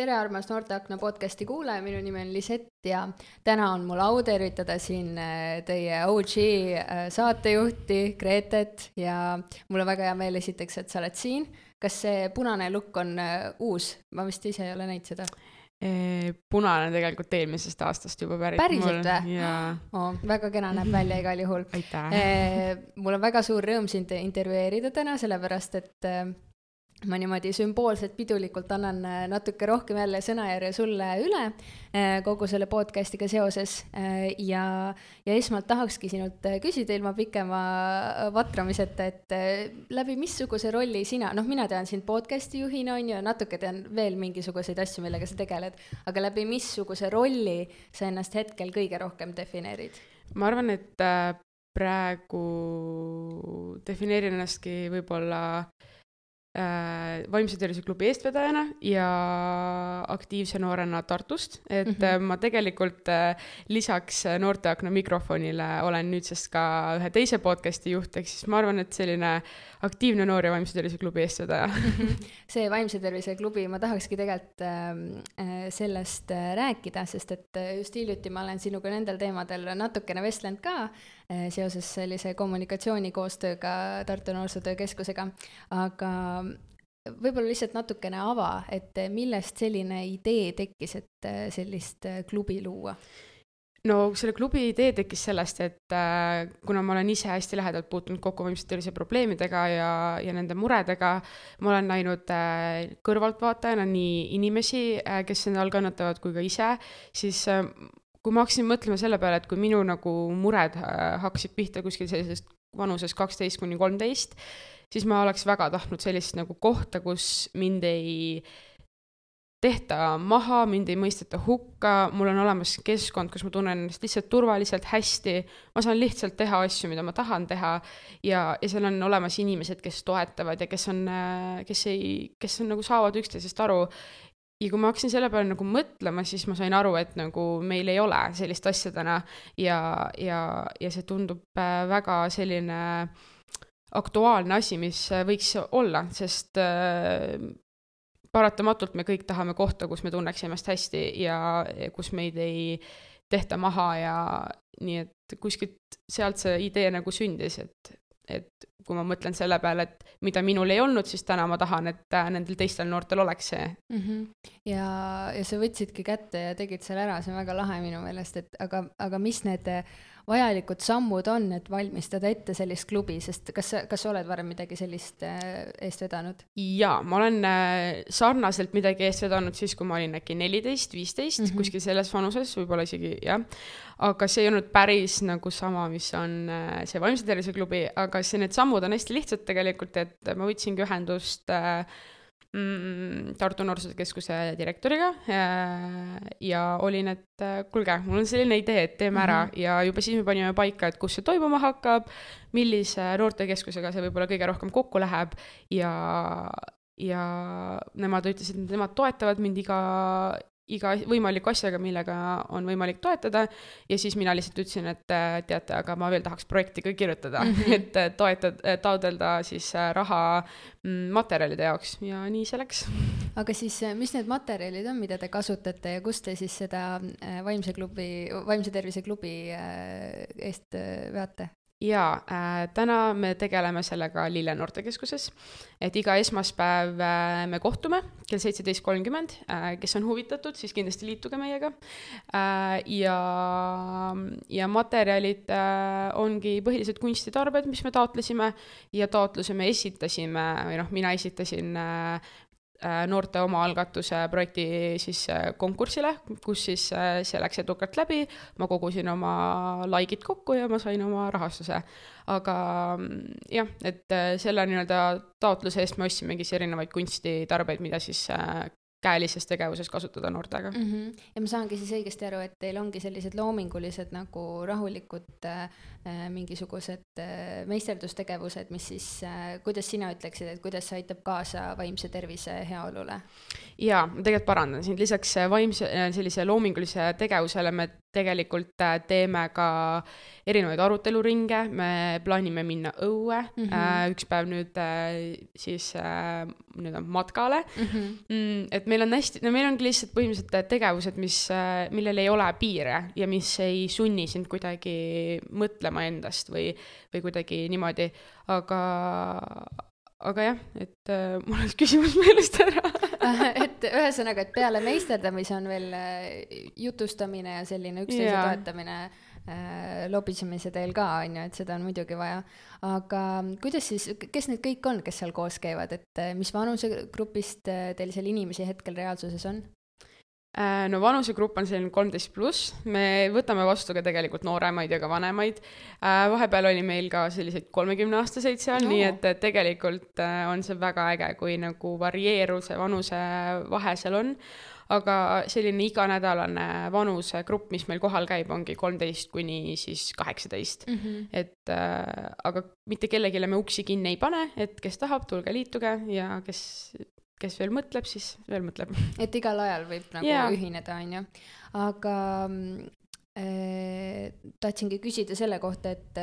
tere, armas Noorteakna podcasti kuulaja, minu nimi on Lisett ja täna on mul au tervitada siin äh, teie OG äh, saatejuhti Gretet ja mul on väga hea meel esiteks, et sa oled siin. kas see punane lukk on äh, uus, ma vist ise ei ole näinud seda punane tegelikult eelmisest aastast juba pärit. päriselt või? Oh, väga kena näeb välja igal juhul. aitäh! mul on väga suur rõõm sind intervjueerida täna, sellepärast et ma niimoodi sümboolselt pidulikult annan äh, natuke rohkem jälle sõnajärje sulle üle äh, kogu selle podcast'iga seoses äh, ja, ja esmalt tahakski sinult küsida ilma pikema vatramiseta, et läbi missuguse rolli sina, noh, mina tean sind podcast'i juhina, on ju, natuke tean veel mingisuguseid asju, millega sa tegeled, aga läbi missuguse rolli sa ennast hetkel kõige rohkem defineerid? ma arvan, et praegu defineerin ennastki võib-olla äh, vaimse tervise klubi eestvedajana ja aktiivse noorena Tartust, et mm -hmm. ma tegelikult äh, lisaks Noorteakna mikrofonile olen nüüdsest ka ühe teise podcast'i juht, ehk siis ma arvan, et selline aktiivne noor ja vaimse tervise klubi eestvedaja mhm. see vaimse tervise klubi, ma tahakski tegelikult äh, sellest äh, rääkida, sest et äh, just hiljuti ma olen sinuga nendel teemadel natukene vestlenud ka äh, seoses sellise kommunikatsioonikoostööga Tartu Noorsootöö Keskusega, aga võib-olla lihtsalt natukene ava, et millest selline idee tekkis, et äh, sellist äh, klubi luua? no selle klubi idee tekkis sellest, et äh, kuna ma olen ise hästi lähedalt puutunud kokku vaimse tervise probleemidega ja, ja nende muredega, ma olen näinud äh, kõrvaltvaatajana nii inimesi äh,, kes nende all kannatavad, kui ka ise, siis äh, kui ma hakkasin mõtlema selle peale, et kui minu nagu mured äh, hakkasid pihta kuskil sellisest vanuses kaksteist kuni kolmteist, siis ma oleks väga tahtnud sellist nagu kohta, kus mind ei äh, tehta maha, mind ei mõisteta hukka, mul on olemas keskkond, kus ma tunnen ennast lihtsalt turvaliselt, hästi, ma saan lihtsalt teha asju, mida ma tahan teha ja, ja seal on olemas inimesed, kes toetavad ja kes on, kes ei, kes on nagu saavad üksteisest aru. Ja kui ma hakkasin selle peale nagu mõtlema, siis ma sain aru, et nagu meil ei ole sellist asja täna. Ja, ja, ja see tundub äh, väga selline aktuaalne asi, mis võiks olla, sest äh, paratamatult me kõik tahame kohta, kus me tunneks ennast hästi ja kus meid ei tehta maha ja nii et kuskilt sealt see idee nagu sündis, et, et kui ma mõtlen selle peale, et mida minul ei olnud, siis täna ma tahan, et nendel teistel noortel oleks see mm. -hmm. ja, ja sa võtsidki kätte ja tegid selle ära, see on väga lahe minu meelest, et aga, aga mis need vajalikud sammud on, et valmistada ette sellist klubi, sest kas sa, kas sa oled varem midagi sellist äh, eest vedanud? jaa, ma olen äh, sarnaselt midagi eest vedanud siis, kui ma olin äkki neliteist, viisteist, mhm. kuskil selles vanuses, võib-olla isegi jah. aga see ei olnud päris nagu sama, mis on äh, see vaimse tervise klubi, aga see, need sammud on hästi lihtsad tegelikult, et ma võtsingi ühendust äh, Tartu Noorsootöökeskuse direktoriga ja, ja olin, et kuulge, mul on selline idee, et teeme ära mm -hmm. ja juba siis me panime paika, et kus see toimuma hakkab, millise noortekeskusega see võib-olla kõige rohkem kokku läheb ja, ja nemad ütlesid, et nemad toetavad mind iga, iga võimaliku asjaga, millega on võimalik toetada ja siis mina lihtsalt ütlesin, et äh, teate, aga ma veel tahaks projekti ka kirjutada mm, -hmm. et äh, toetada, äh, taotleda siis raha mm, materjalide jaoks ja nii see läks. aga siis, mis need materjalid on, mida te kasutate ja kust te siis seda vaimse klubi, vaimse tervise klubi eest veate? Jaa äh,, täna me tegeleme sellega Lille noortekeskuses, et iga esmaspäev äh, me kohtume kell seitseteist kolmkümmend. Äh,, kes on huvitatud, siis kindlasti liituge meiega. Äh,. ja, ja materjalid äh, ongi põhilised kunstitarbed, mis me taotlesime. Ja taotluse me esitasime või noh, mina esitasin äh, noorte omaalgatuse projekti siis äh, konkursile, kus siis äh, see läks edukalt läbi, ma kogusin oma like'id kokku ja ma sain oma rahastuse. aga mm, jah, et selle nii-öelda taotluse eest me ostsimegi siis erinevaid kunstitarbeid, mida siis käelises tegevuses kasutada noortega mm. -hmm. ja ma saangi siis õigesti aru, et teil ongi sellised loomingulised nagu rahulikud äh, mingisugused äh, meisterdustegevused, mis siis äh,, kuidas sina ütleksid, et kuidas see aitab kaasa vaimse tervise heaolule? jaa, ma tegelikult parandan sind, lisaks vaimse, äh, sellise loomingulise tegevusele me tegelikult äh, teeme ka erinevaid aruteluringe, me plaanime minna õue mm, -hmm. üks päev nüüd siis nii-öelda matkale mhm. mm. -hmm. et meil on hästi, no meil ongi lihtsalt põhimõtteliselt tegevused, mis, millel ei ole piire ja mis ei sunni sind kuidagi mõtlema endast või, või kuidagi niimoodi, aga aga jah, et äh, mul läks küsimus meelest ära et ühesõnaga, et peale meisterdamise on veel äh, jutustamine ja selline üksteise yeah. toetamine äh, lobisemise teel ka, on ju, et seda on muidugi vaja. aga kuidas siis, kes need kõik on, kes seal koos käivad, et äh, mis vanusegrupist teil seal inimesi hetkel reaalsuses on? Äh, no vanusegrupp on selline kolmteist pluss, me võtame vastu ka tegelikult nooremaid ja ka vanemaid. Äh, vahepeal oli meil ka selliseid kolmekümneaastaseid seal no., nii et, tegelikult äh, on see väga äge, kui nagu varieeruv see vanusevahe seal on. aga selline iganädalane vanusegrupp, mis meil kohal käib, ongi kolmteist kuni siis kaheksateist mm. -hmm. et aga mitte kellelegi me uksi kinni ei pane, et kes tahab, tulge liituge ja kes kes veel mõtleb, siis veel mõtleb. et igal ajal võib nagu yeah. ühineda, on ju. aga äh, tahtsingi küsida selle kohta, et,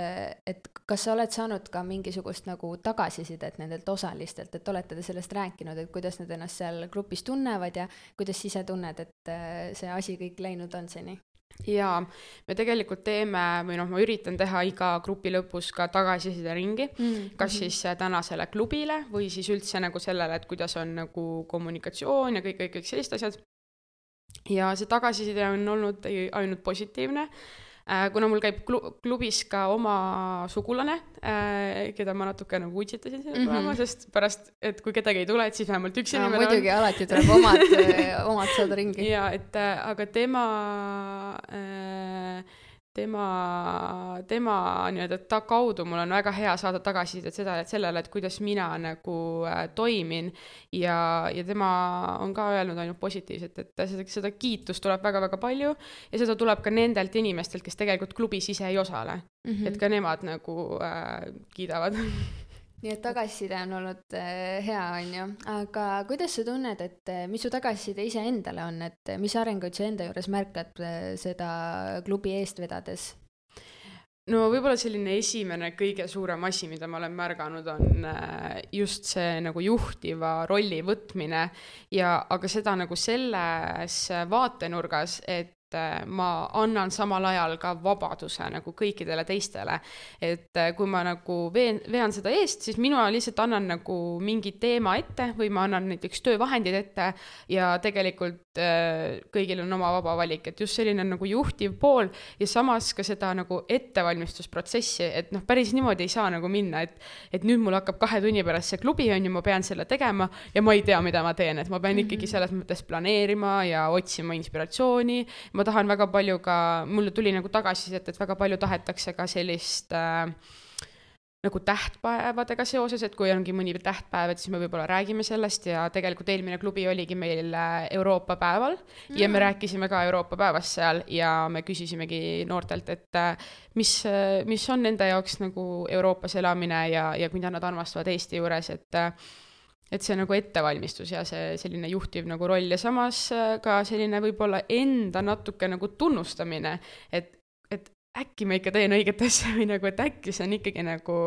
et kas sa oled saanud ka mingisugust nagu tagasisidet nendelt osalistelt, et olete te sellest rääkinud, et kuidas nad ennast seal grupis tunnevad ja kuidas ise tunned, et äh, see asi kõik läinud on seni? Jaa, me tegelikult teeme või noh, ma üritan teha iga grupi lõpus ka tagasisideringi mm, -hmm. kas mhm. siis äh, tänasele klubile või siis üldse nagu sellele, et kuidas on nagu kommunikatsioon ja kõik, kõik, kõik sellised asjad. ja see tagasiside on olnud ainult positiivne kuna mul käib klubis ka oma sugulane, äh, keda ma natuke nagu utsitasin sinna tulema mm, -hmm. sest pärast, et kui kedagi ei tule, et siis vähemalt üks inimene no, muidugi, alati tuleb omad omad saada ringi. jaa, et äh, aga tema äh, tema, tema nii-öelda ta kaudu mul on väga hea saada tagasisidet seda, et sellele, et kuidas mina nagu äh, toimin ja, ja tema on ka öelnud ainult positiivset, et seda, seda kiitust tuleb väga-väga palju ja seda tuleb ka nendelt inimestelt, kes tegelikult klubis ise ei osale mm. -hmm. et ka nemad nagu äh, kiidavad nii et tagasiside on olnud äh, hea, on ju, aga kuidas sa tunned, et äh, mis su tagasiside iseendale on, et mis arenguid sa enda juures märkad äh, seda klubi eest vedades? no võib-olla selline esimene kõige suurem asi, mida ma olen märganud, on just see nagu juhtiva rolli võtmine. Ja, aga seda nagu selles vaatenurgas, et Äh, ma annan samal ajal ka vabaduse nagu kõikidele teistele. et äh, kui ma nagu veen, vean seda eest, siis mina lihtsalt annan nagu mingi teema ette või ma annan näiteks töövahendid ette ja tegelikult äh, kõigil on oma vaba valik, et just selline nagu juhtiv pool ja samas ka seda nagu ettevalmistusprotsessi, et noh, päris niimoodi ei saa nagu minna, et et nüüd mul hakkab kahe tunni pärast see klubi, on ju, ma pean selle tegema ja ma ei tea, mida ma teen, et ma pean mm -hmm. ikkagi selles mõttes planeerima ja otsima inspiratsiooni ma tahan väga palju ka, mulle tuli nagu tagasisidet, et väga palju tahetakse ka sellist äh, nagu tähtpäevadega seoses, et kui ongi mõni tähtpäev, et siis me võib-olla räägime sellest ja tegelikult eelmine klubi oligi meil äh, Euroopa päeval mm. ja me mm. rääkisime ka Euroopa päevast seal ja me küsisimegi noortelt, et äh, mis, äh, mis on nende jaoks nagu Euroopas elamine ja, ja mida nad armastavad Eesti juures, et et see nagu ettevalmistus ja see selline juhtiv nagu roll. Ja samas äh, ka selline võib-olla enda natuke nagu tunnustamine, et, et äkki ma ikka teen õiget asja või nagu, et äkki see on ikkagi nagu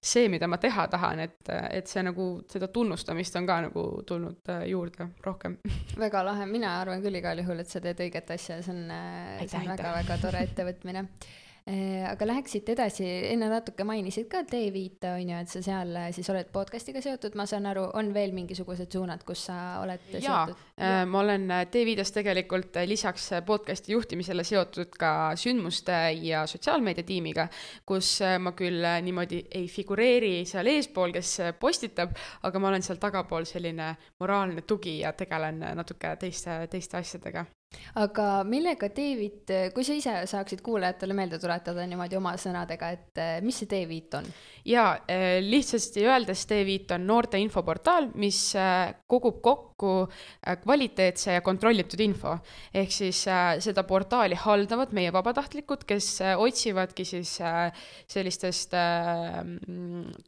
see, mida ma teha tahan, et, et see nagu, seda tunnustamist on ka nagu tulnud äh, juurde rohkem. väga lahe, mina arvan küll igal juhul, et sa teed õiget asja, see on, äh, see on väga-väga tore ettevõtmine aga läheks siit edasi, enne natuke mainisid ka T5-e on ju, et sa seal äh, siis oled podcast'iga seotud, ma saan aru, on veel mingisugused suunad, kus sa oled jaa, seotud? Äh, ma olen T5-s tegelikult lisaks podcast'i juhtimisele seotud ka sündmuste ja sotsiaalmeedia tiimiga, kus ma küll niimoodi ei figureeri seal eespool, kes postitab, aga ma olen seal tagapool selline moraalne tugi ja tegelen natuke teiste, teiste asjadega aga millega David, kui sa ise saaksid kuulajatele meelde tuletada niimoodi oma sõnadega, et eh, mis see D5 on? jaa, eh, lihtsasti öeldes D5 on noorte infoportaal, mis eh, kogub kokku kvaliteetse ja kontrollitud info. ehk siis seda portaali haldavad meie vabatahtlikud, kes otsivadki siis sellistest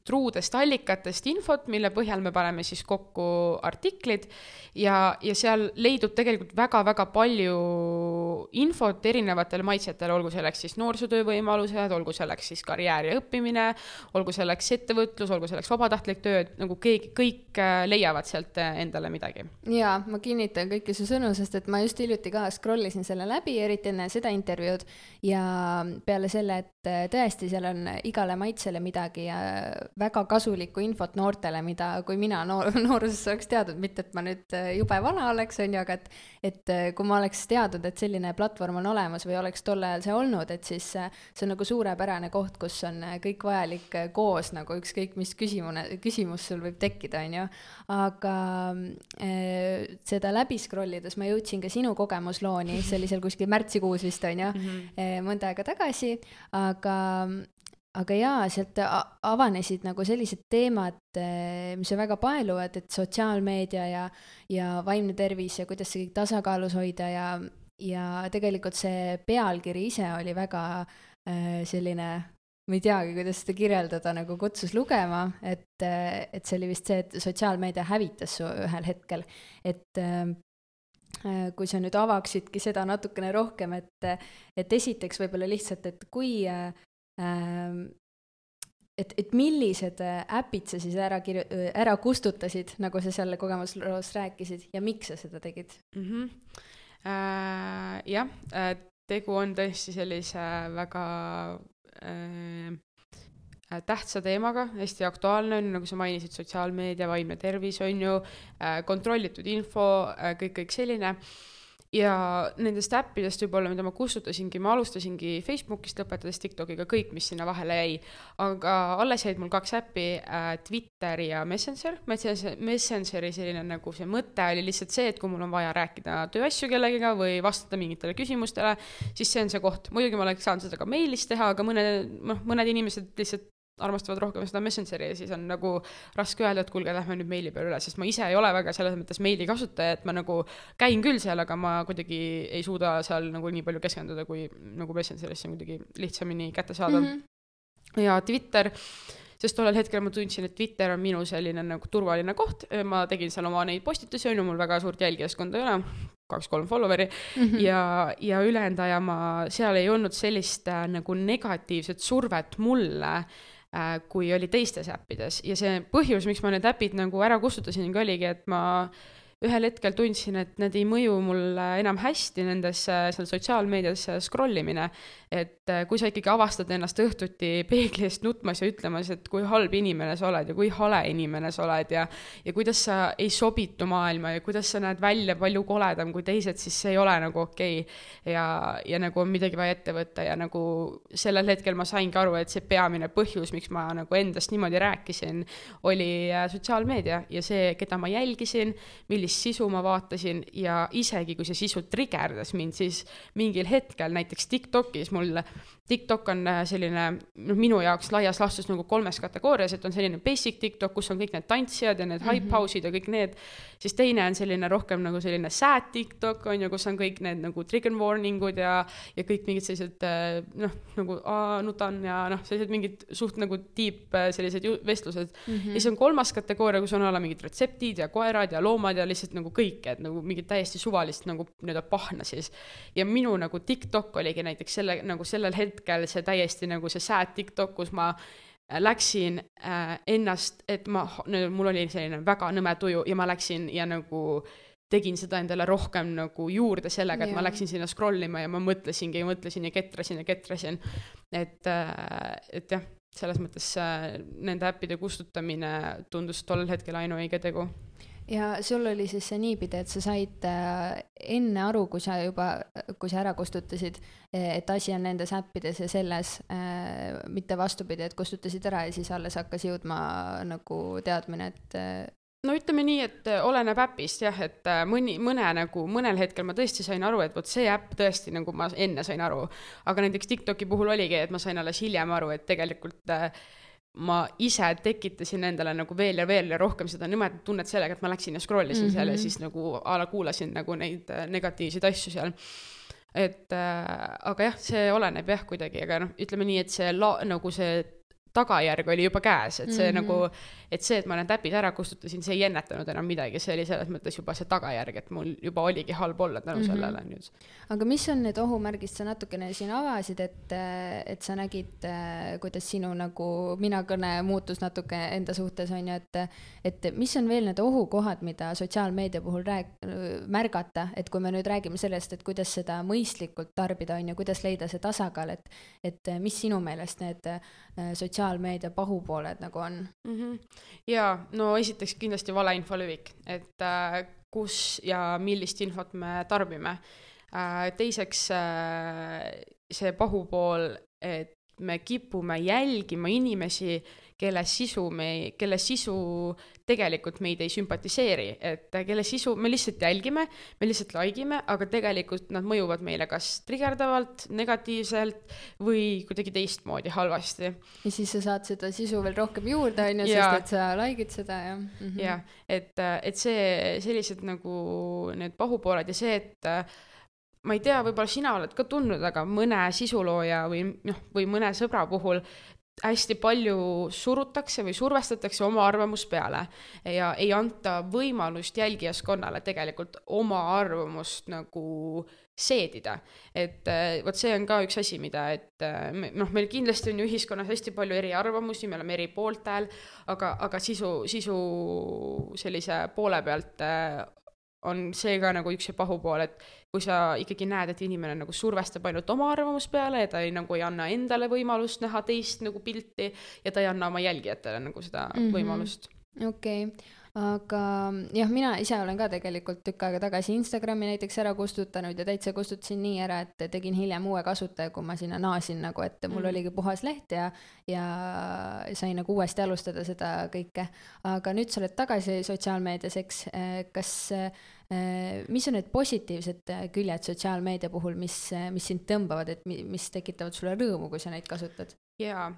truudest allikatest infot, mille põhjal me paneme siis kokku artiklid ja, ja seal leidub tegelikult väga-väga palju palju infot erinevatele maitsetele, olgu selleks siis noorsootöö võimalused, olgu selleks siis karjäär ja õppimine, olgu selleks ettevõtlus, olgu selleks vabatahtlik töö, et nagu keegi, kõik äh, leiavad sealt äh, endale midagi. jaa, ma kinnitan kõiki su sõnu, sest et ma just hiljuti ka scroll isin selle läbi, eriti enne seda intervjuud ja peale selle, et äh, tõesti, seal on igale maitsele midagi ja väga kasulikku infot noortele, mida, kui mina noor, nooruses oleks teadnud, mitte et ma nüüd jube vana oleks, on ju, aga et et kui ma oleks teadnud, et selline platvorm on olemas või oleks tol ajal see olnud, et siis see on nagu suurepärane koht, kus on kõik vajalik koos nagu ükskõik mis küsimune, küsimus sul võib tekkida, on ju. aga äh, seda läbi scroll ides ma jõudsin ka sinu kogemuslooni, see oli seal kuskil märtsikuus vist on ju mm, -hmm. mõnda aega tagasi, aga aga jaa, sealt avanesid nagu sellised teemad, eh, mis on väga paeluvad, et sotsiaalmeedia ja, ja vaimne tervis ja kuidas see kõik tasakaalus hoida ja, ja tegelikult see pealkiri ise oli väga äh, selline, ma ei teagi, kuidas seda kirjeldada, nagu kutsus lugema, et, et see oli vist see, et sotsiaalmeedia hävitas su ühel hetkel, et kui sa nüüd avaksidki seda natukene rohkem, et, et esiteks võib-olla lihtsalt, et kui äh, Ähm, et, et millised äh, äpid sa siis ära kirju-, äh, ära kustutasid, nagu sa seal kogemusloos rääkisid ja miks sa seda tegid mm? -hmm. Äh, jah äh,, tegu on tõesti sellise väga äh, äh, tähtsa teemaga, hästi aktuaalne on, nagu sa mainisid, sotsiaalmeedia, vaimne tervis on ju äh,, kontrollitud info äh,, kõik, kõik selline äh, ja nendest äppidest võib-olla, mida ma kustutasingi, ma alustasingi Facebookist, lõpetades TikTokiga kõik, mis sinna vahele jäi. aga alles jäid mul kaks äppi äh,, Twitter ja Messenger. Messenger, Messengeri selline nagu see mõte oli lihtsalt see, et kui mul on vaja rääkida tööasju kellegiga või vastata mingitele küsimustele, siis see on see koht. muidugi ma oleks saanud seda ka meilis teha, aga mõne, noh, mõned inimesed lihtsalt armastavad rohkem seda Messengeri ja siis on nagu raske öelda, et kuulge, lähme nüüd meili peale üle, sest ma ise ei ole väga selles mõttes meili kasutaja, et ma nagu käin küll seal, aga ma kuidagi ei suuda seal nagu nii palju keskenduda, kui nagu Messengeris, see on kuidagi lihtsamini kättesaadav mm. -hmm. ja Twitter, sest tollel hetkel ma tundsin, et Twitter on minu selline nagu turvaline koht, ma tegin seal oma neid postitusi, on ju, mul väga suurt jälgijaskonda ei ole, kaks-kolm follower'i mm -hmm. ja, ja ülejäänud aja ma, seal ei olnud sellist äh, nagu negatiivset survet mulle kui oli teistes äppides ja see põhjus, miks ma need äpid nagu ära kustutasin, oligi, et ma ühel hetkel tundsin, et need ei mõju mulle enam hästi nendes seal sotsiaalmeedias scroll imine. Et äh, kui sa ikkagi avastad ennast õhtuti peegli eest nutmas ja ütlemas, et kui halb inimene sa oled ja kui hale inimene sa oled ja ja kuidas sa ei sobitu maailma ja kuidas sa näed välja palju koledam kui teised, siis see ei ole nagu okei. Okay.. ja, ja nagu on midagi vaja ette võtta ja nagu sellel hetkel ma saingi aru, et see peamine põhjus, miks ma nagu endast niimoodi rääkisin, oli äh, sotsiaalmeedia ja see, keda ma jälgisin, millist sisu ma vaatasin ja isegi kui see sisu trigerdas mind, siis mingil hetkel näiteks TikTokis mul TikTok on äh, selline noh, minu jaoks laias laastus nagu kolmes kategoorias, et on selline basic TikTok, kus on kõik need tantsijad ja need mm -hmm. hype house'id ja kõik need, siis teine on selline rohkem nagu selline sad TikTok on ju, kus on kõik need nagu trigger warning ud ja, ja kõik mingid sellised äh, noh, nagu aa, nutan ja noh, sellised mingid suht nagu deep äh, sellised vestlused mm. -hmm. ja siis on kolmas kategooria, kus on alla mingid retseptid ja koerad ja loomad ja lihtsalt nagu kõik, et nagu mingid täiesti suvalist nagu nii-öelda pahna siis. ja minu nagu TikTok oligi näiteks selle nagu sellel hetkel hetkel see täiesti nagu see sad TikTok, kus ma äh, läksin äh, ennast, et ma, mul oli selline väga nõme tuju ja ma läksin ja nagu tegin seda endale rohkem nagu juurde sellega, et ja. ma läksin sinna scroll ima ja ma mõtlesingi ja mõtlesin ja ketrasin ja ketrasin. et, äh, et jah, selles mõttes äh, nende äppide kustutamine tundus tollel hetkel ainuõige tegu ja sul oli siis see niipidi, et sa said äh, enne aru, kui sa juba, kui sa ära kustutasid, et asi on nendes äppides ja selles äh,, mitte vastupidi, et kustutasid ära ja siis alles hakkas jõudma nagu teadmine, et äh, no ütleme nii, et oleneb äpist jah, et mõni, mõne nagu, mõnel hetkel ma tõesti sain aru, et vot see äpp tõesti nagu ma enne sain aru. aga näiteks TikToki puhul oligi, et ma sain alles hiljem aru, et tegelikult äh, ma ise tekitasin endale nagu veel ja veel ja rohkem seda nõmedat tunnet sellega, et ma läksin ja scroll isin mm -hmm. seal ja mhm. siis nagu a la kuulasin nagu neid äh, negatiivseid asju seal. et äh, aga jah, see oleneb jah kuidagi, aga noh, ütleme nii, et see la-, nagu see tagajärg oli juba käes, et see mm -hmm. nagu, et see, et ma need äpid ära kustutasin, see ei ennetanud enam midagi, see oli selles mõttes juba see tagajärg, et mul juba oligi halb olla tänu mm -hmm. sellele nüüd. aga mis on need ohumärgid, sa natukene siin avasid, et, et sa nägid, kuidas sinu nagu minakõne muutus natuke enda suhtes, on ju, et, et mis on veel need ohukohad, mida sotsiaalmeedia puhul rääk-, märgata, et kui me nüüd räägime sellest, et kuidas seda mõistlikult tarbida, on ju, kuidas leida see tasakaal, et, et mis sinu meelest need sotsiaalmeedia sotsiaalmeedia pahupooled nagu on mm? -hmm. jaa, no esiteks kindlasti valeinfo levik, et äh, kus ja millist infot me tarbime äh,. teiseks äh, see pahupool, et me kipume jälgima inimesi kelle sisu me, kelle sisu tegelikult meid ei sümpatiseeri, et kelle sisu me lihtsalt jälgime, me lihtsalt like ime, aga tegelikult nad mõjuvad meile kas trigerdavalt, negatiivselt või kuidagi teistmoodi halvasti. ja siis sa saad seda sisu veel rohkem juurde, on ju, sest et sa like'id seda ja mm. -hmm. jah, et, et see, sellised nagu need pahupooled ja see, et ma ei tea, võib-olla sina oled ka tundnud, aga mõne sisulooja või noh, või mõne sõbra puhul hästi palju surutakse või survestatakse oma arvamus peale ja ei anta võimalust jälgijaskonnale tegelikult oma arvamust nagu seedida. et eh, vot see on ka üks asi, mida, et eh, noh, meil kindlasti on ju ühiskonnas hästi palju eriarvamusi, me oleme eri pooltel, aga, aga sisu, sisu sellise poole pealt eh, on see ka nagu üks pahupool, et kui sa ikkagi näed, et inimene nagu survestab ainult oma arvamust peale ja ta ei, nagu ei anna endale võimalust näha teist nagu pilti ja ta ei anna oma jälgijatele nagu seda mm -hmm. võimalust. okei okay aga jah, mina ise olen ka tegelikult tükk aega tagasi Instagrami näiteks ära kustutanud ja täitsa kustutasin nii ära, et tegin hiljem uue kasutaja, kui ma sinna naasin nagu, et mul mm. oligi puhas leht ja, ja sain nagu uuesti alustada seda kõike. aga nüüd sa oled tagasi sotsiaalmeedias, eks, kas mis on need positiivsed küljed sotsiaalmeedia puhul, mis, mis sind tõmbavad, et mis tekitavad sulle rõõmu, kui sa neid kasutad? Jaa,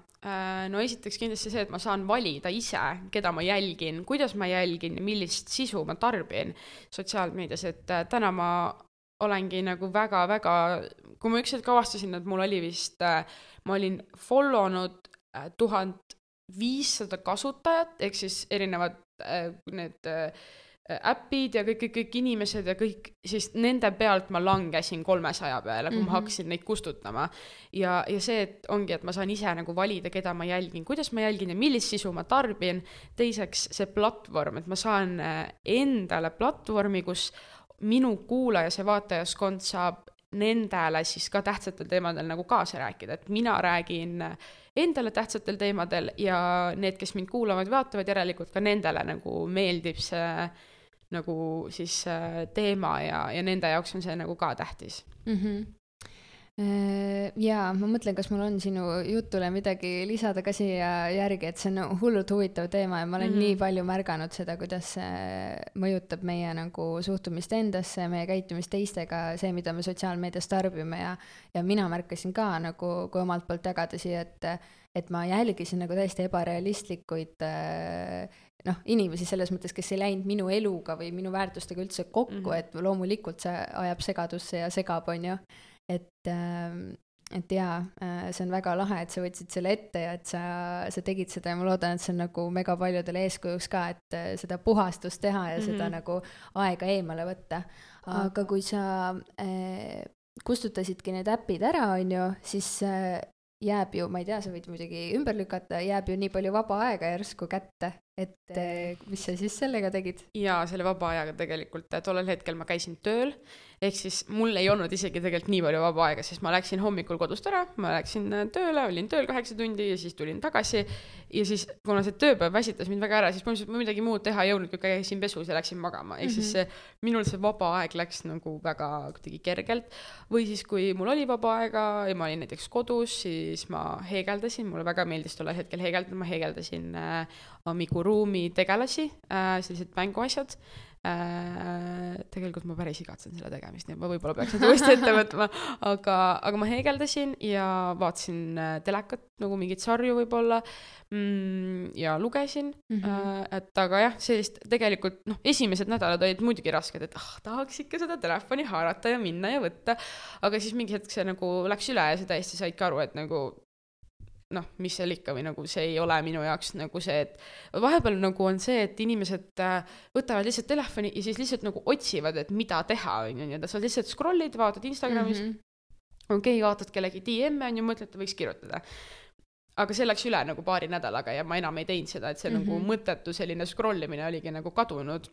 no esiteks kindlasti see, et ma saan valida ise, keda ma jälgin, kuidas ma jälgin ja millist sisu ma tarbin sotsiaalmeedias, et täna ma olengi nagu väga-väga, kui ma üks hetk avastasin, et mul oli vist, ma olin follow nud tuhat viissada kasutajat, ehk siis erinevad need äpid ja kõik, kõik, kõik inimesed ja kõik, siis nende pealt ma langesin kolmesaja peale, kui mm -hmm. ma mhm. hakkasin neid kustutama. ja, ja see, et ongi, et ma saan ise nagu valida, keda ma jälgin, kuidas ma jälgin ja millist sisu ma tarbin. teiseks see platvorm, et ma saan äh, endale platvormi, kus minu kuulaja, see vaatajaskond saab nendele siis ka tähtsatel teemadel nagu kaasa rääkida, et mina räägin endale tähtsatel teemadel ja need, kes mind kuulavad, vaatavad, järelikult ka nendele nagu meeldib see nagu siis äh, teema ja, ja nende jaoks on see nagu ka tähtis mm. -hmm jaa, ma mõtlen, kas mul on sinu jutule midagi lisada ka siia järgi, et see on hullult huvitav teema ja ma olen mm -hmm. nii palju märganud seda, kuidas see mõjutab meie nagu suhtumist endasse, meie käitumist teistega, see, mida me sotsiaalmeedias tarbime ja, ja mina märkasin ka nagu, kui omalt poolt jagada siia, et, et ma jälgisin nagu täiesti ebarealistlikuid äh, noh, inimesi selles mõttes, kes ei läinud minu eluga või minu väärtustega üldse kokku mm, -hmm. et loomulikult see ajab segadusse ja segab, on ju. et, ähm, et jaa, äh, see on väga lahe, et sa võtsid selle ette ja et sa, sa tegid seda ja ma loodan, et see on nagu mega paljudele eeskujuks ka, et äh, seda puhastust teha ja mm -hmm. seda mhm. nagu aega eemale võtta. aga kui sa äh, kustutasidki need äpid ära, on ju, siis äh, jääb ju, ma ei tea, sa võid muidugi ümber lükata, jääb ju nii palju vaba aega järsku kätte, et eh, mis sa siis sellega tegid? jaa, selle vaba ajaga tegelikult tollel hetkel ma käisin tööl ehk siis mul ei olnud isegi tegelikult nii palju vaba aega, sest ma läksin hommikul kodust ära, ma läksin äh, tööle, olin tööl kaheksa tundi ja siis tulin tagasi. ja siis, kuna see tööpäev väsitas mind väga ära, siis ma lihtsalt midagi muud teha ei jõudnud, kui käisin pesus ja läksin magama, ehk mm -hmm. siis see, minul see vaba aeg läks nagu väga kuidagi kergelt. või siis, kui mul oli vaba aega ja ma olin näiteks kodus, siis ma heegeldasin, mulle väga meeldis tollel hetkel heegeldada, ma heegeldasin äh, amiguruumi tegelasi äh,, sellised mänguasjad äh,. tegelikult ma päris igatsen selle tegemist, nii et ma võib-olla peaks nüüd uuesti ette võtma, aga, aga ma heegeldasin ja vaatasin äh, telekat, nagu mingeid sarju võib-olla mm, ja lugesin mm, -hmm. äh, et aga jah, sellist tegelikult noh, esimesed nädalad olid muidugi rasked, et ah, tahaks ikka seda telefoni haarata ja minna ja võtta, aga siis mingi hetk see nagu läks üle ja sa täiesti saidki aru, et nagu noh, mis seal ikka või nagu see ei ole minu jaoks nagu see, et vahepeal nagu on see, et inimesed äh, võtavad lihtsalt telefoni ja siis lihtsalt nagu otsivad, et mida teha, on ju, nii-öelda, sa lihtsalt scroll'id, vaatad Instagramis mm, -hmm. okei okay,, vaatad kellegi DM-e on ju, mõtled, et võiks kirjutada aga see läks üle nagu paari nädalaga ja ma enam ei teinud seda, et see mm -hmm. nagu mhm. mõttetu selline scroll imine oligi nagu kadunud.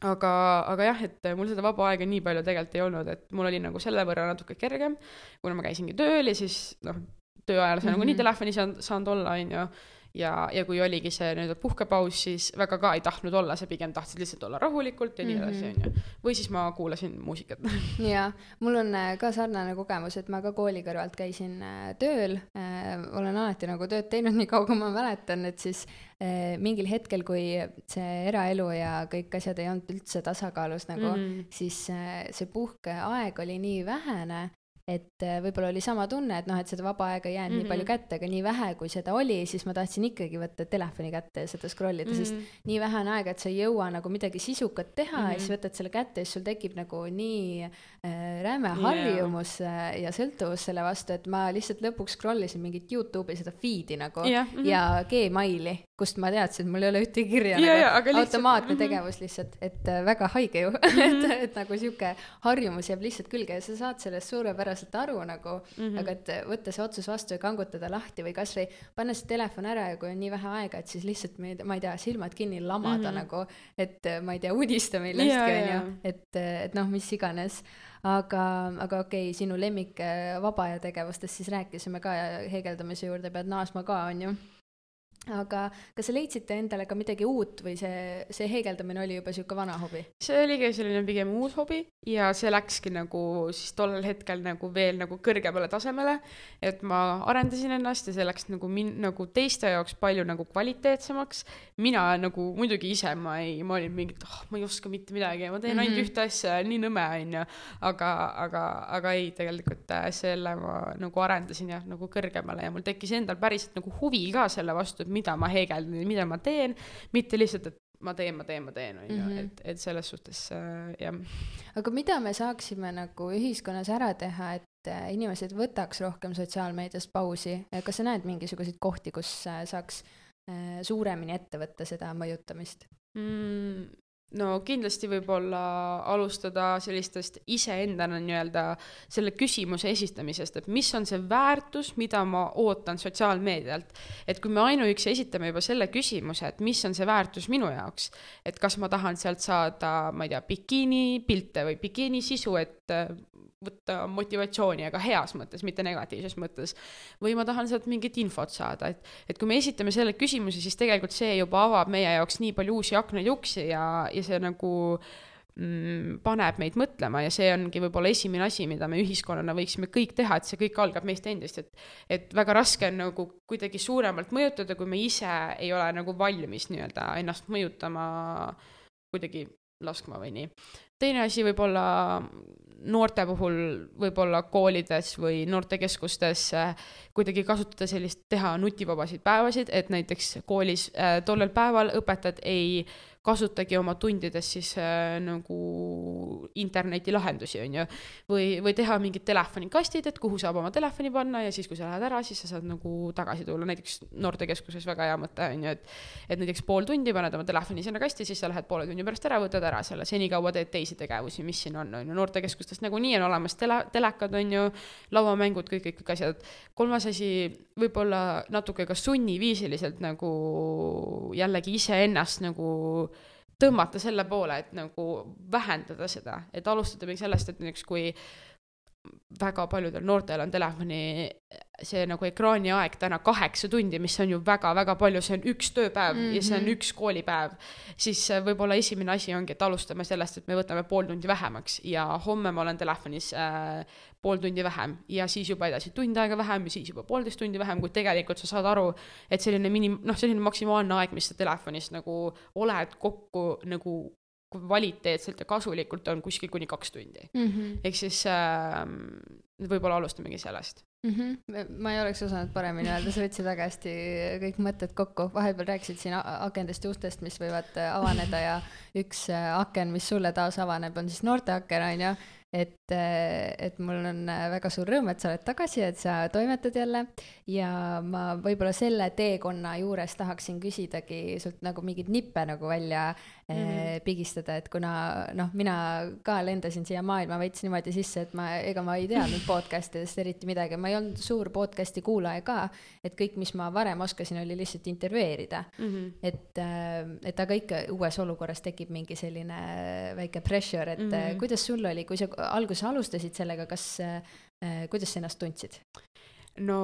aga, aga jah, et mul seda vaba aega nii palju tegelikult ei olnud, et mul oli nagu selle võrra natuke kergem, kuna ma käisingi tööl ja siis noh, töö ajal sa mm -hmm. nagunii telefonis saanud, saanud olla, on ju ja, ja kui oligi see nii-öelda puhkepaus, siis väga ka ei tahtnud olla, sa pigem tahtsid lihtsalt olla rahulikult ja nii edasi, mhm. on ju. või siis ma kuulasin muusikat. jaa, mul on äh, ka sarnane kogemus, et ma ka kooli kõrvalt käisin äh, tööl äh,, olen alati nagu tööd teinud, nii kaua kui ma mäletan, et siis äh, mingil hetkel, kui see eraelu ja kõik asjad ei olnud üldse tasakaalus nagu mm, -hmm. siis äh, see puhkeaeg oli nii vähene et äh, võib-olla oli sama tunne, et noh, et seda vaba aega ei jäänud mm -hmm. nii palju mhm. kätte, aga nii vähe, kui seda oli, siis ma tahtsin ikkagi võtta telefoni kätte ja seda scroll ida mm, -hmm. sest mhm. nii vähe on aega, et sa ei jõua nagu midagi sisukat teha mm -hmm. ja siis mhm. võtad selle kätte ja siis sul tekib nagu nii äh, räme harjumus yeah. Äh, ja sõltuvus selle vastu, et ma lihtsalt lõpuks scroll isin mingit Youtube'i seda feed'i nagu yeah. mm -hmm. ja Gmaili, kust ma teadsin, et mul ei ole ühtegi kirja yeah, nagu yeah, automaatne lihtsalt, tegevus lihtsalt, et äh, väga haige ju mm, -hmm. et, et nagu sihuke harjumus jääb lihtsalt külge ja sa saad sellest suurepäraselt reaalselt aru nagu mm, -hmm. aga et võtta see otsus vastu ja kangutada lahti või kasvõi panna see telefon ära ja kui on nii vähe aega, et siis lihtsalt ma ei tea, silmad kinni lamada mm -hmm. nagu, et ma ei tea, unista millestki onju, et, et noh, mis iganes aga, aga okei okay,, sinu lemmik vaba aja tegevustest siis rääkisime ka ja heegeldamise juurde pead naasma ka, on ju aga kas sa leidsite endale ka midagi uut või see, see heegeldamine oli juba sihuke vana hobi? see oligi selline pigem uus hobi ja see läkski nagu siis tollel hetkel nagu veel nagu kõrgemale tasemele. et ma arendasin ennast ja see läks nagu min-, nagu teiste jaoks palju nagu kvaliteetsemaks. mina nagu muidugi ise ma ei, ma olin mingi, et oh, ma ei oska mitte midagi, ma teen mm -hmm. ainult ühte asja, nii nõme onju. aga, aga, aga ei, tegelikult äh, selle ma nagu arendasin jah, nagu kõrgemale ja mul tekkis endal päriselt nagu huvi ka selle vastu, et mida ma heegeldan ja mida ma teen, mitte lihtsalt, et ma teen, ma teen, ma teen, on ju, mhm. et, et selles suhtes äh, jah. aga mida me saaksime nagu ühiskonnas ära teha, et äh, inimesed võtaks rohkem sotsiaalmeediast pausi, kas sa näed mingisuguseid kohti, kus äh, saaks äh, suuremini ette võtta seda mõjutamist mm,? No kindlasti võib-olla alustada sellistest iseendana nii-öelda selle küsimuse esitamisest, et mis on see väärtus, mida ma ootan sotsiaalmeedialt. et kui me ainuüksi esitame juba selle küsimuse, et mis on see väärtus minu jaoks, et kas ma tahan sealt saada, ma ei tea, bikiinipilte või bikiinisisu, et võtta motivatsiooni, aga heas mõttes, mitte negatiivses mõttes. või ma tahan sealt mingit infot saada, et, et kui me esitame selle küsimuse, siis tegelikult see juba avab meie jaoks nii palju uusi aknaid uksi ja, ja see nagu mm, paneb meid mõtlema ja see ongi võib-olla esimene asi, mida me ühiskonnana võiksime kõik teha, et see kõik algab meist endist, et et väga raske on nagu kuidagi suuremalt mõjutada, kui me ise ei ole nagu valmis nii-öelda ennast mõjutama kuidagi laskma või nii. Teine asi võib-olla noorte puhul võib-olla koolides või noortekeskustes kuidagi kasutada sellist, teha nutivabasid päevasid, et näiteks koolis äh, tollel päeval õpetajad ei kasutagi oma tundides siis äh, nagu internetilahendusi, on ju. või, või teha mingid telefonikastid, et kuhu saab oma telefoni panna ja siis, kui sa lähed ära, siis sa saad nagu tagasi tulla, näiteks noortekeskuses väga hea mõte, on ju, et et näiteks pool tundi paned oma telefoni sinna kasti, siis sa lähed poole tunni pärast ära, võtad ära selle, senikaua teed teisi tegevusi, mis siin on, on ju, noortekeskustes nagunii on olemas tele, telekad, on ju, lauamängud, kõik, kõik, kõik asjad. kolmas asi, võib-olla natuke ka sunniviisiliselt nagu jällegi iseennast nagu tõmmata selle poole, et nagu vähendada seda, et alustada mingi sellest, et näiteks kui väga paljudel noortel on telefoni see nagu ekraaniaeg täna kaheksa tundi, mis on ju väga-väga palju, see on üks tööpäev mm -hmm. ja see on mhm. üks koolipäev, siis äh, võib-olla esimene asi ongi, et alustame sellest, et me võtame pool tundi vähemaks ja homme ma olen telefonis äh, pool tundi vähem ja siis juba edasi tund aega vähem ja siis juba poolteist tundi vähem, kui tegelikult sa saad aru, et selline minim-, noh, selline maksimaalne aeg, mis sa telefonis nagu oled kokku nagu kvaliteetselt ja kasulikult on kuskil kuni kaks tundi mm. -hmm. ehk siis äh, võib-olla alustamegi sellest mm. -hmm. ma ei oleks osanud paremini öelda, sa võtsid väga hästi kõik mõtted kokku, vahepeal rääkisid siin akendest ja ustest, mis võivad äh, avaneda ja üks äh, aken, mis sulle taas avaneb, on siis noorteaken, on ju. et, et mul on väga suur rõõm, et sa oled tagasi, et sa toimetad jälle ja ma võib-olla selle teekonna juures tahaksin küsidagi sult nagu mingeid nippe nagu välja mm -hmm. pigistada, et kuna noh, mina ka lendasin siia maailma veits niimoodi sisse, et ma, ega ma ei teadnud podcast idest eriti midagi, ma ei olnud suur podcast'i kuulaja ka, et kõik, mis ma varem oskasin, oli lihtsalt intervjueerida mm. -hmm. et, et aga ikka uues olukorras tekib mingi selline väike pressure, et mm -hmm. kuidas sul oli, kui sa alguses alustasid sellega, kas, kuidas sa ennast tundsid? no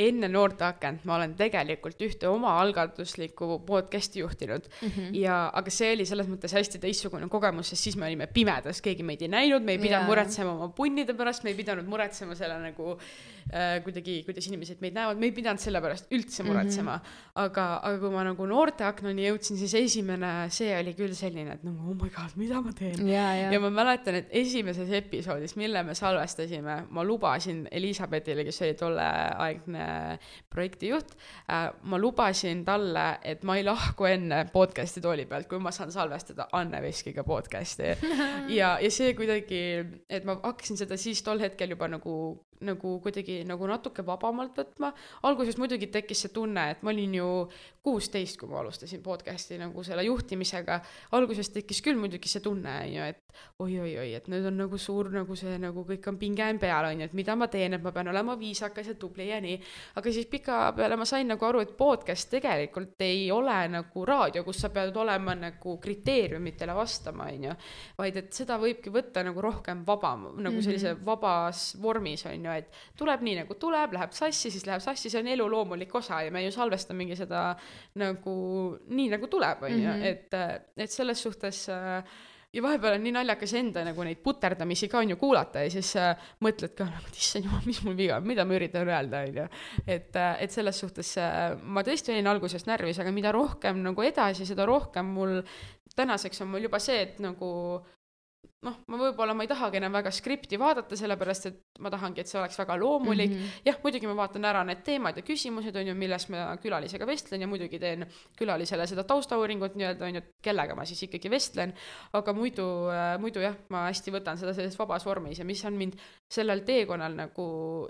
enne noorteakent ma olen tegelikult ühte omaalgatuslikku podcast'i juhtinud mm -hmm. ja, aga see oli selles mõttes hästi teistsugune kogemus, sest siis me olime pimedas, keegi meid ei näinud, me ei pidanud yeah. muretsema oma punnide pärast, me ei pidanud muretsema selle nagu äh, kuidagi, kuidas inimesed meid näevad, me ei pidanud selle pärast üldse muretsema mm. -hmm. aga, aga kui ma nagu noorteaknani jõudsin, siis esimene, see oli küll selline, et nagu oh my god, mida ma teen. Yeah. ja ma mäletan, et esimeses episoodis, mille me salvestasime, ma lubasin Elizabethile, kes oli tolleaegne projektijuht, äh, ma lubasin talle, et ma ei lahku enne podcast'i tooli pealt, kui ma saan salvestada Anne Veskiga podcast'i. ja, ja see kuidagi, et ma hakkasin seda siis tol hetkel juba nagu nagu kuidagi nagu natuke vabamalt võtma. alguses muidugi tekkis see tunne, et ma olin ju kuusteist, kui ma alustasin podcast'i nagu selle juhtimisega. alguses tekkis küll muidugi see tunne, on ju, et oi-oi-oi, et nüüd on nagu suur nagu see nagu kõik on pinge on peal, on ju, et mida ma teen, et ma pean olema viisakas ja tubli ja nii. aga siis pikapeale ma sain nagu aru, et podcast tegelikult ei ole nagu raadio, kus sa pead olema nagu kriteeriumitele vastama, on ju. vaid et seda võibki võtta nagu rohkem vabam, nagu sellise mhm. vabas vormis, on ju, et tuleb nii nagu tuleb, läheb sassi, siis läheb sassi, see on elu loomulik osa ja me ju salvestamegi seda nagu nii nagu tuleb, on ju, mhm. et, et selles suhtes äh, ja vahepeal on nii naljakas enda nagu neid puterdamisi ka on ju kuulata ja siis äh, mõtled ka nagu, et issand jumal, mis mul viga mida ma üritan öelda, on ju. et, äh, et selles suhtes äh, ma tõesti olin alguses närvis, aga mida rohkem nagu edasi, seda rohkem mul tänaseks on mul juba see, et nagu noh, ma võib-olla ma ei tahagi enam väga skripti vaadata, sellepärast et ma tahangi, et see oleks väga loomulik mm. -hmm. jah, muidugi ma vaatan ära need teemad ja küsimused, on ju, milles ma külalisega vestlen ja muidugi teen külalisele seda taustauuringut nii-öelda, on ju, kellega ma siis ikkagi vestlen. aga muidu äh,, muidu jah, ma hästi võtan seda selles vabas vormis ja mis on mind sellel teekonnal nagu,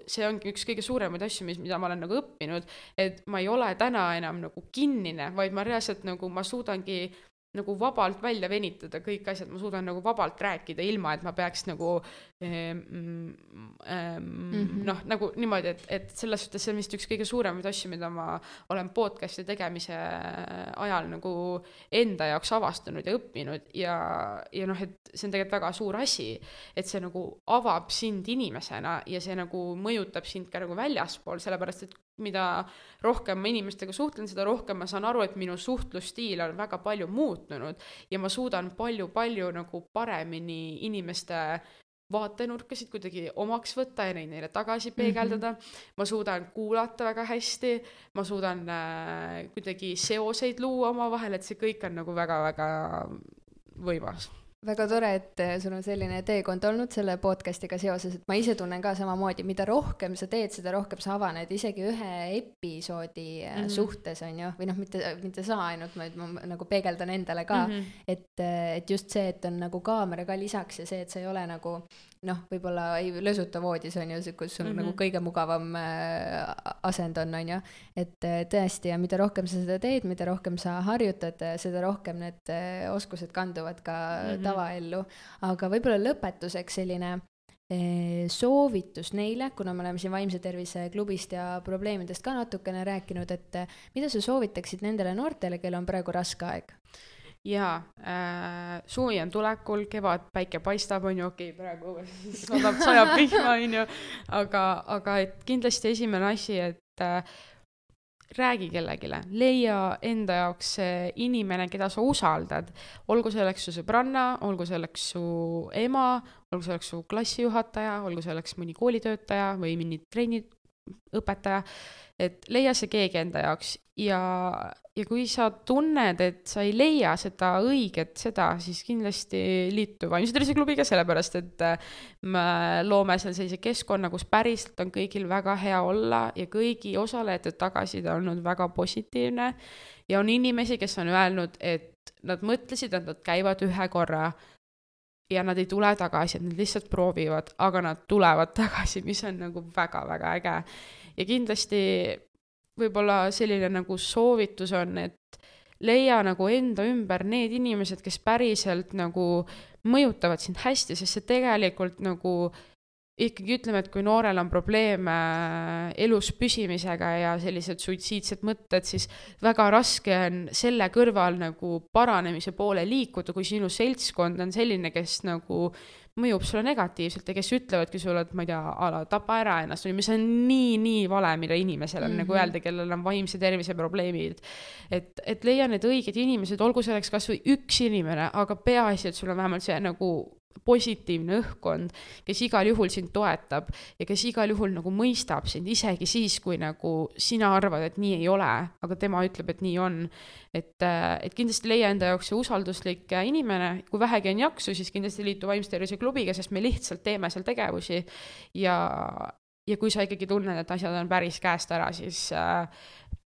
see ongi üks kõige suuremaid asju, mis, mida ma olen nagu õppinud, et ma ei ole täna enam nagu kinnine, vaid ma reaalselt nagu, ma suudangi nagu vabalt välja venitada kõik asjad, ma suudan nagu vabalt rääkida, ilma et ma peaks nagu ähm, ähm, mm -hmm. noh, nagu niimoodi, et, et selles suhtes see on vist üks kõige suuremaid asju, mida ma olen podcast'i tegemise ajal nagu enda jaoks avastanud ja õppinud ja, ja noh, et see on tegelikult väga suur asi, et see nagu avab sind inimesena ja see nagu mõjutab sind ka nagu väljaspool, sellepärast et mida rohkem ma inimestega suhtlen, seda rohkem ma saan aru, et minu suhtlusstiil on väga palju muutunud ja ma suudan palju-palju nagu paremini inimeste vaatenurkasid kuidagi omaks võtta ja neid neile tagasi peegeldada mm. -hmm. ma suudan kuulata väga hästi, ma suudan äh, kuidagi seoseid luua omavahel, et see kõik on nagu väga-väga võimas väga tore, et äh, sul on selline teekond olnud selle podcast'iga seoses, et ma ise tunnen ka samamoodi, mida rohkem sa teed, seda rohkem sa avaned isegi ühe episoodi mm -hmm. suhtes, on ju, või noh, mitte, mitte sa ainult, vaid ma nagu peegeldan endale ka mm, -hmm. et, äh, et just see, et on nagu kaamera ka lisaks ja see, et sa ei ole nagu noh, võib-olla ei lösuta voodis, on ju, kus sul mm -hmm. nagu kõige mugavam äh, asend on, on ju. et äh, tõesti, ja mida rohkem sa seda teed, mida rohkem sa harjutad, seda rohkem need äh, oskused kanduvad ka mm -hmm. tavaellu. aga võib-olla lõpetuseks selline äh, soovitus neile, kuna me oleme siin Vaimse Tervise klubist ja probleemidest ka natukene rääkinud, et äh, mida sa soovitaksid nendele noortele, kellel on praegu raske aeg? Jaa äh,, suvi on tulekul, kevad, päike paistab, on ju, okei okay,, praegu sadab, sajab vihma, on ju, aga, aga et kindlasti esimene asi, et äh, räägi kellelegi, leia enda jaoks see inimene, keda sa usaldad, olgu selleks su sõbranna, olgu selleks su ema, olgu selleks su klassijuhataja, olgu selleks mõni koolitöötaja või mõni trenniõpetaja, et leia see keegi enda jaoks ja, ja kui sa tunned, et sa ei leia seda õiget seda, siis kindlasti liitu Vaimse Tervise Klubiga, sellepärast et äh, me loome seal sellise keskkonna, kus päriselt on kõigil väga hea olla ja kõigi osalejate tagasiside on olnud väga positiivne. ja on inimesi, kes on öelnud, et nad mõtlesid, et nad käivad ühe korra ja nad ei tule tagasi, et nad lihtsalt proovivad, aga nad tulevad tagasi, mis on nagu väga-väga äge. ja kindlasti võib-olla selline nagu soovitus on, et leia nagu enda ümber need inimesed, kes päriselt nagu mõjutavad sind hästi, sest see tegelikult nagu ikkagi ütleme, et kui noorel on probleeme elus püsimisega ja sellised suitsiidsed mõtted, siis väga raske on selle kõrval nagu paranemise poole liikuda, kui sinu seltskond on selline, kes nagu mõjub sulle negatiivselt ja kes ütlevadki sulle, et ma ei tea, a la tapa ära ennast või mis on nii, nii vale, mida inimesele on mm -hmm. nagu mhm. öelda, kellel on vaimse tervise probleemid. et, et leia need õiged inimesed, olgu selleks kasvõi üks inimene, aga peaasi, et sul on vähemalt see nagu positiivne õhkkond, kes igal juhul sind toetab ja kes igal juhul nagu mõistab sind, isegi siis, kui nagu sina arvad, et nii ei ole, aga tema ütleb, et nii on. et, äh, et kindlasti leia enda jaoks see usalduslik äh, inimene, kui vähegi on jaksu, siis kindlasti liitu Vaimse Tervise klubiga, sest me lihtsalt teeme seal tegevusi ja, ja kui sa ikkagi tunned, et asjad on päris käest ära, siis äh,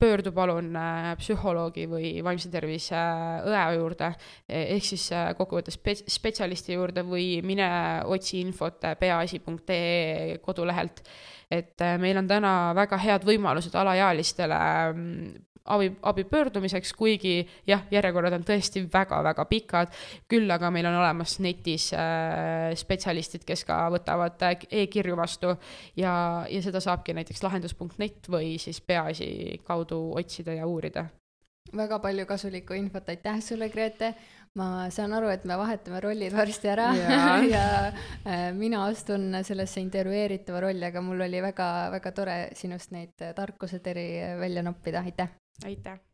pöördu palun äh, psühholoogi või vaimse tervise äh, õe juurde, e-, ehk siis äh, kokkuvõttes spe-, spetsialisti juurde või mine otsi infot peaasi.ee kodulehelt. et meil on täna väga head võimalused alaealistele mm, abi, abi pöördumiseks, kuigi jah, järjekorrad on tõesti väga-väga pikad, küll aga meil on olemas netis äh, spetsialistid, kes ka võtavad äh, e-kirju vastu ja, ja seda saabki näiteks lahendus.net või siis Peaasi kaudu otsida ja uurida. väga palju kasulikku infot, aitäh sulle, Grete! Ma saan aru, et me vahetame rollid varsti ära ja, ja äh, mina astun sellesse intervjueeritava rolli, aga mul oli väga-väga tore sinust neid tarkuseteri välja noppida, aitäh! Aitäh!